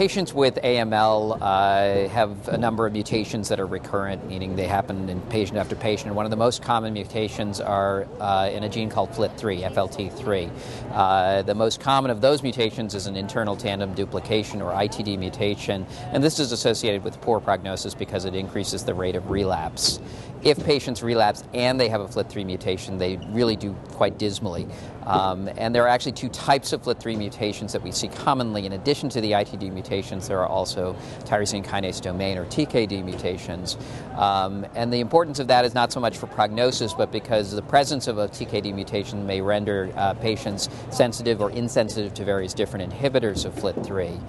patients with AML uh, have a number of mutations that are recurrent, meaning they happen in patient after patient. And one of the most common mutations are uh, in a gene called FLT3, FLT3. Uh, the most common of those mutations is an internal tandem duplication or ITD mutation, and this is associated with poor prognosis because it increases the rate of relapse if patients relapse and they have a FLT3 mutation, they really do quite dismally. Um, and there are actually two types of FLT3 mutations that we see commonly. In addition to the ITD mutations, there are also tyrosine kinase domain or TKD mutations. Um, and the importance of that is not so much for prognosis, but because the presence of a TKD mutation may render uh, patients sensitive or insensitive to various different inhibitors of FLT3.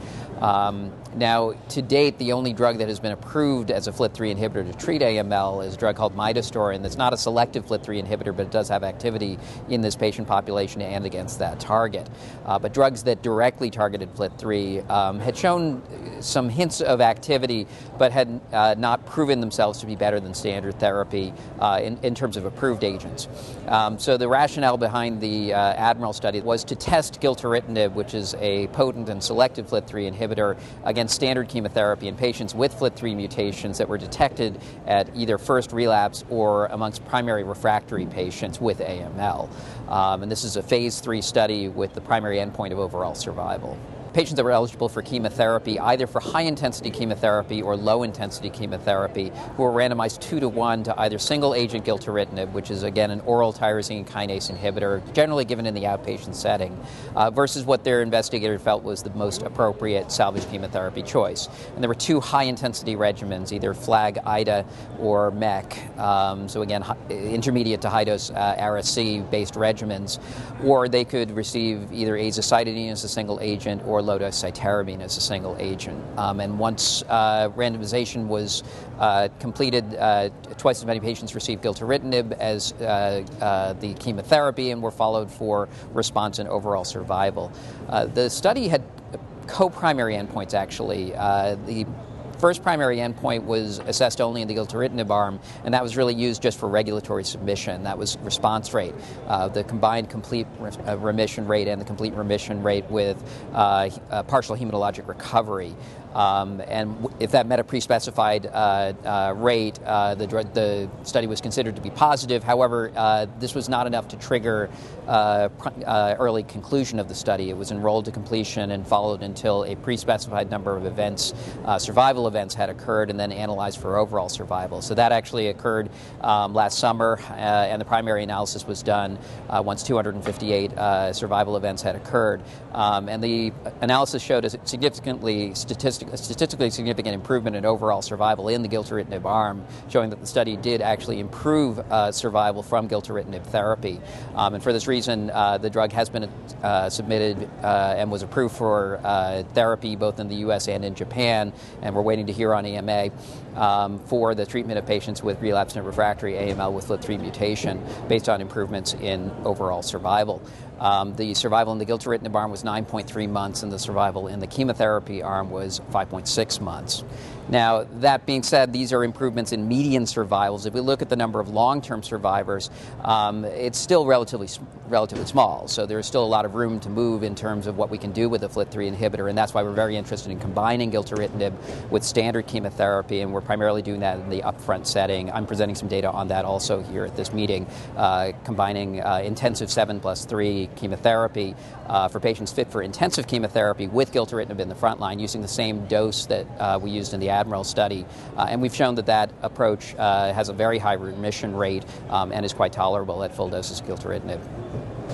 Um, now, to date, the only drug that has been approved as a FLT3 inhibitor to treat AML is a drug called midostaurin. That's not a selective FLT3 inhibitor, but it does have activity in this patient population and against that target. Uh, but drugs that directly targeted FLT3 um, had shown some hints of activity, but had uh, not proven themselves to be better than standard therapy uh, in, in, terms of approved agents. Um, so the rationale behind the uh, Admiral study was to test gilteritinib, which is a potent and selective FLT3 inhibitor, against standard chemotherapy in patients with FLT3 mutations that were detected at either first relapse or amongst primary refractory patients with AML. Um, and this is a phase three study with the primary endpoint of overall survival patients that were eligible for chemotherapy, either for high intensity chemotherapy or low intensity chemotherapy, who were randomized two to one to either single agent gilteritinib, which is again an oral tyrosine kinase inhibitor, generally given in the outpatient setting, uh, versus what their investigator felt was the most appropriate salvage chemotherapy choice. And there were two high intensity regimens, either FLAG IDA or MEC, um, so again, intermediate to high dose uh, Ara-C based regimens, or they could receive either azacitidine as a single agent or low dose cytarabine as a single agent. Um, and once uh, randomization was uh, completed, uh, twice as many patients received gilteritinib as uh, uh, the chemotherapy and were followed for response and overall survival. The study had co-primary endpoints actually. the first primary endpoint was assessed only in the gilteritinib arm, and that was really used just for regulatory submission. That was response rate, uh, the combined complete re- uh, remission rate and the complete remission rate with uh, partial hematologic recovery. Um, and if that met a pre-specified uh, uh, rate, uh, the, the, study was considered to be positive. However, uh, this was not enough to trigger uh, uh, early conclusion of the study. It was enrolled to completion and followed until a pre-specified number of events, survival events, had occurred, and then analyzed for overall survival. So that actually occurred um, last summer, and the primary analysis was done once 258 survival events had occurred. Um, and the analysis showed a significantly statistically a statistically significant improvement in overall survival in the gilteritinib arm, showing that the study did actually improve uh, survival from gilteritinib therapy. Um, and for this reason, uh, the drug has been uh, submitted uh, and was approved for uh, therapy both in the U.S. and in Japan, and we're waiting to hear on EMA um, for the treatment of patients with relapsed and refractory AML with FLT3 mutation based on improvements in overall survival. Um, the survival in the gilteritinib arm was 9.3 months, and the survival in the chemotherapy arm was 5.6 months. Now, that being said, these are improvements in median survivals. If we look at the number of long-term survivors, um, it's still relatively relatively small. So there's still a lot of room to move in terms of what we can do with a FLT3 inhibitor, and that's why we're very interested in combining gilteritinib with standard chemotherapy, and we're primarily doing that in the upfront setting. I'm presenting some data on that also here at this meeting, uh, combining uh, intensive 7 plus 3 chemotherapy uh, for patients fit for intensive chemotherapy with gilteritinib in the front line using the same dose that uh, we used in the Admiral study. Uh, and we've shown that that approach uh, has a very high remission rate um, and is quite tolerable at full doses of gilteritinib.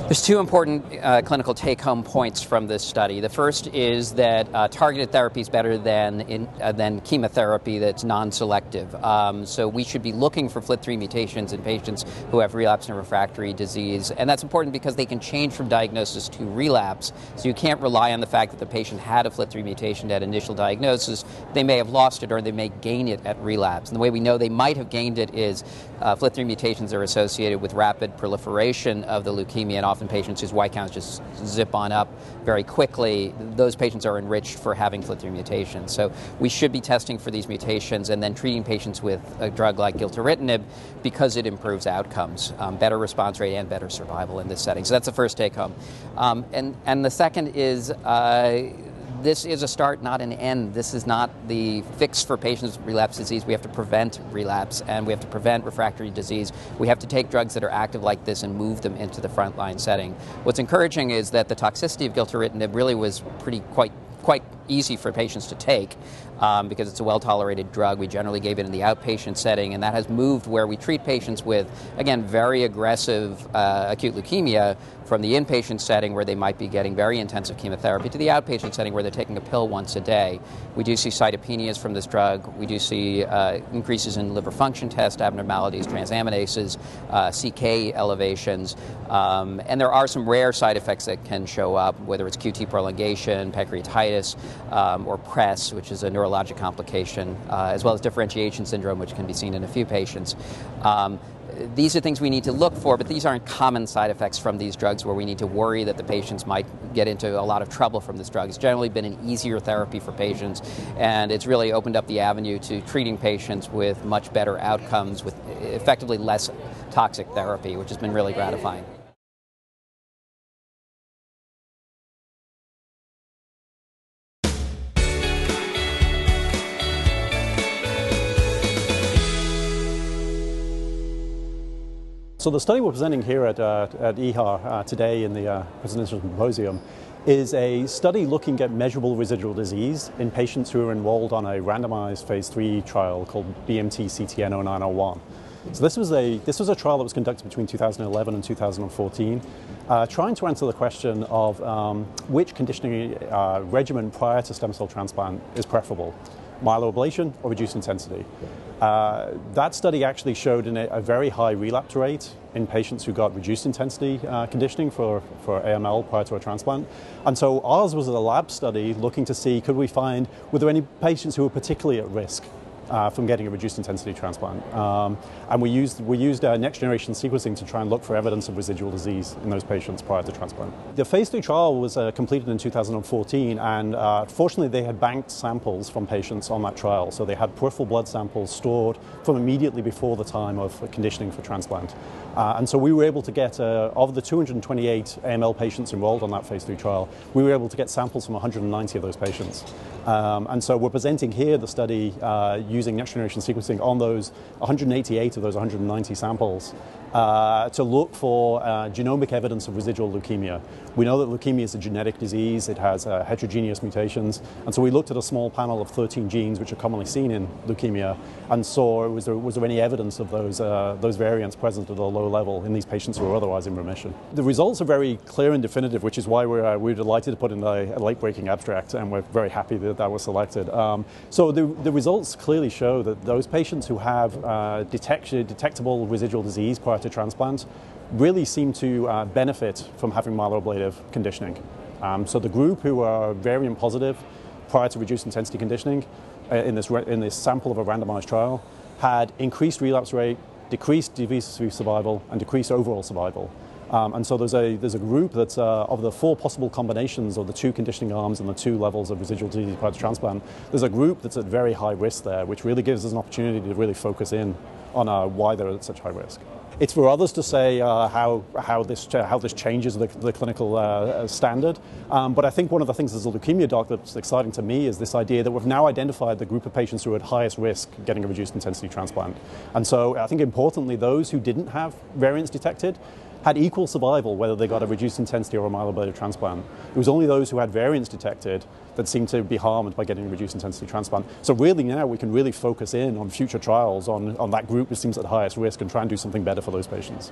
There's two important uh, clinical take home points from this study. The first is that uh, targeted therapy is better than, in, uh, than chemotherapy that's non selective. Um, so we should be looking for FLT3 mutations in patients who have relapsed and refractory disease. And that's important because they can change from diagnosis to relapse. So you can't rely on the fact that the patient had a FLT3 mutation at initial diagnosis. They may have lost it or they may gain it at relapse. And the way we know they might have gained it is uh, FLT3 mutations are associated with rapid proliferation of the leukemia, often patients whose white counts just zip on up very quickly, those patients are enriched for having FLT3 mutations. So we should be testing for these mutations and then treating patients with a drug like gilteritinib because it improves outcomes, um, better response rate and better survival in this setting. So that's the first take home. Um, and, and the second is uh, this is a start, not an end. This is not the fix for patients with relapse disease. We have to prevent relapse and we have to prevent refractory disease. We have to take drugs that are active like this and move them into the frontline setting. What's encouraging is that the toxicity of gilteritinib really was pretty quite quite easy for patients to take um, because it's a well tolerated drug. We generally gave it in the outpatient setting, and that has moved where we treat patients with, again, very aggressive uh, acute leukemia from the inpatient setting where they might be getting very intensive chemotherapy to the outpatient setting where they're taking a pill once a day. We do see cytopenias from this drug. We do see uh, increases in liver function test abnormalities, transaminases, uh, CK elevations, um, and there are some rare side effects that can show up, whether it's QT prolongation, pancreatitis, um, or PRES, which is a neurologic complication, uh, as well as differentiation syndrome, which can be seen in a few patients. Um, these are things we need to look for, but these aren't common side effects from these drugs where we need to worry that the patients might get into a lot of trouble from this drug. It's generally been an easier therapy for patients, and it's really opened up the avenue to treating patients with much better outcomes with effectively less toxic therapy, which has been really gratifying. So the study we're presenting here at, uh, at EHA uh, today in the uh, Presidential Symposium is a study looking at measurable residual disease in patients who are enrolled on a randomized phase three trial called BMT CTN 0901. So this was a this was a trial that was conducted between 2011 and 2014, uh, trying to answer the question of um, which conditioning uh, regimen prior to stem cell transplant is preferable myeloablation or reduced intensity. Uh, that study actually showed a, a, very high relapse rate in patients who got reduced intensity uh, conditioning for, for AML prior to a transplant. And so ours was a lab study looking to see could we find, were there any patients who were particularly at risk uh, from getting a reduced intensity transplant. Um, and we used, we used uh, next generation sequencing to try and look for evidence of residual disease in those patients prior to transplant. The phase three trial was uh, completed in 2014, and uh, fortunately, they had banked samples from patients on that trial. So they had peripheral blood samples stored from immediately before the time of conditioning for transplant. Uh, and so we were able to get, uh, of the 228 AML patients enrolled on that phase three trial, we were able to get samples from 190 of those patients. Um, and so we're presenting here the study using next generation sequencing on those 188 of those 190 samples uh, to look for uh, genomic evidence of residual leukemia. We know that leukemia is a genetic disease, it has uh, heterogeneous mutations, and so we looked at a small panel of 13 genes which are commonly seen in leukemia and saw was there, was there any evidence of those, uh, those variants present at a low level in these patients who are otherwise in remission. The results are very clear and definitive, which is why we're, uh, we're delighted to put in a, a late breaking abstract, and we're very happy that that was selected. Um, so the, the results clearly show that those patients who have uh, detectable residual disease prior to transplant really seem to uh, benefit from having myeloablative conditioning. Um, so the group who are variant positive prior to reduced intensity conditioning uh, in, this in this sample of a randomized trial had increased relapse rate, decreased disease-free survival, and decreased overall survival. Um, and so there's a, there's a group that's uh, of the four possible combinations of the two conditioning arms and the two levels of residual disease prior to transplant, there's a group that's at very high risk there, which really gives us an opportunity to really focus in on uh, why they're at such high risk. It's for others to say uh, how, how, this, how this changes the, the clinical uh, standard. Um, but I think one of the things as a leukemia doc that's exciting to me is this idea that we've now identified the group of patients who are at highest risk getting a reduced intensity transplant. And so I think importantly, those who didn't have variants detected had equal survival whether they got a reduced intensity or a myeloablative transplant. It was only those who had variants detected that seemed to be harmed by getting a reduced intensity transplant. So really now we can really focus in on future trials on, on that group who seems at highest risk and try and do something better for those patients.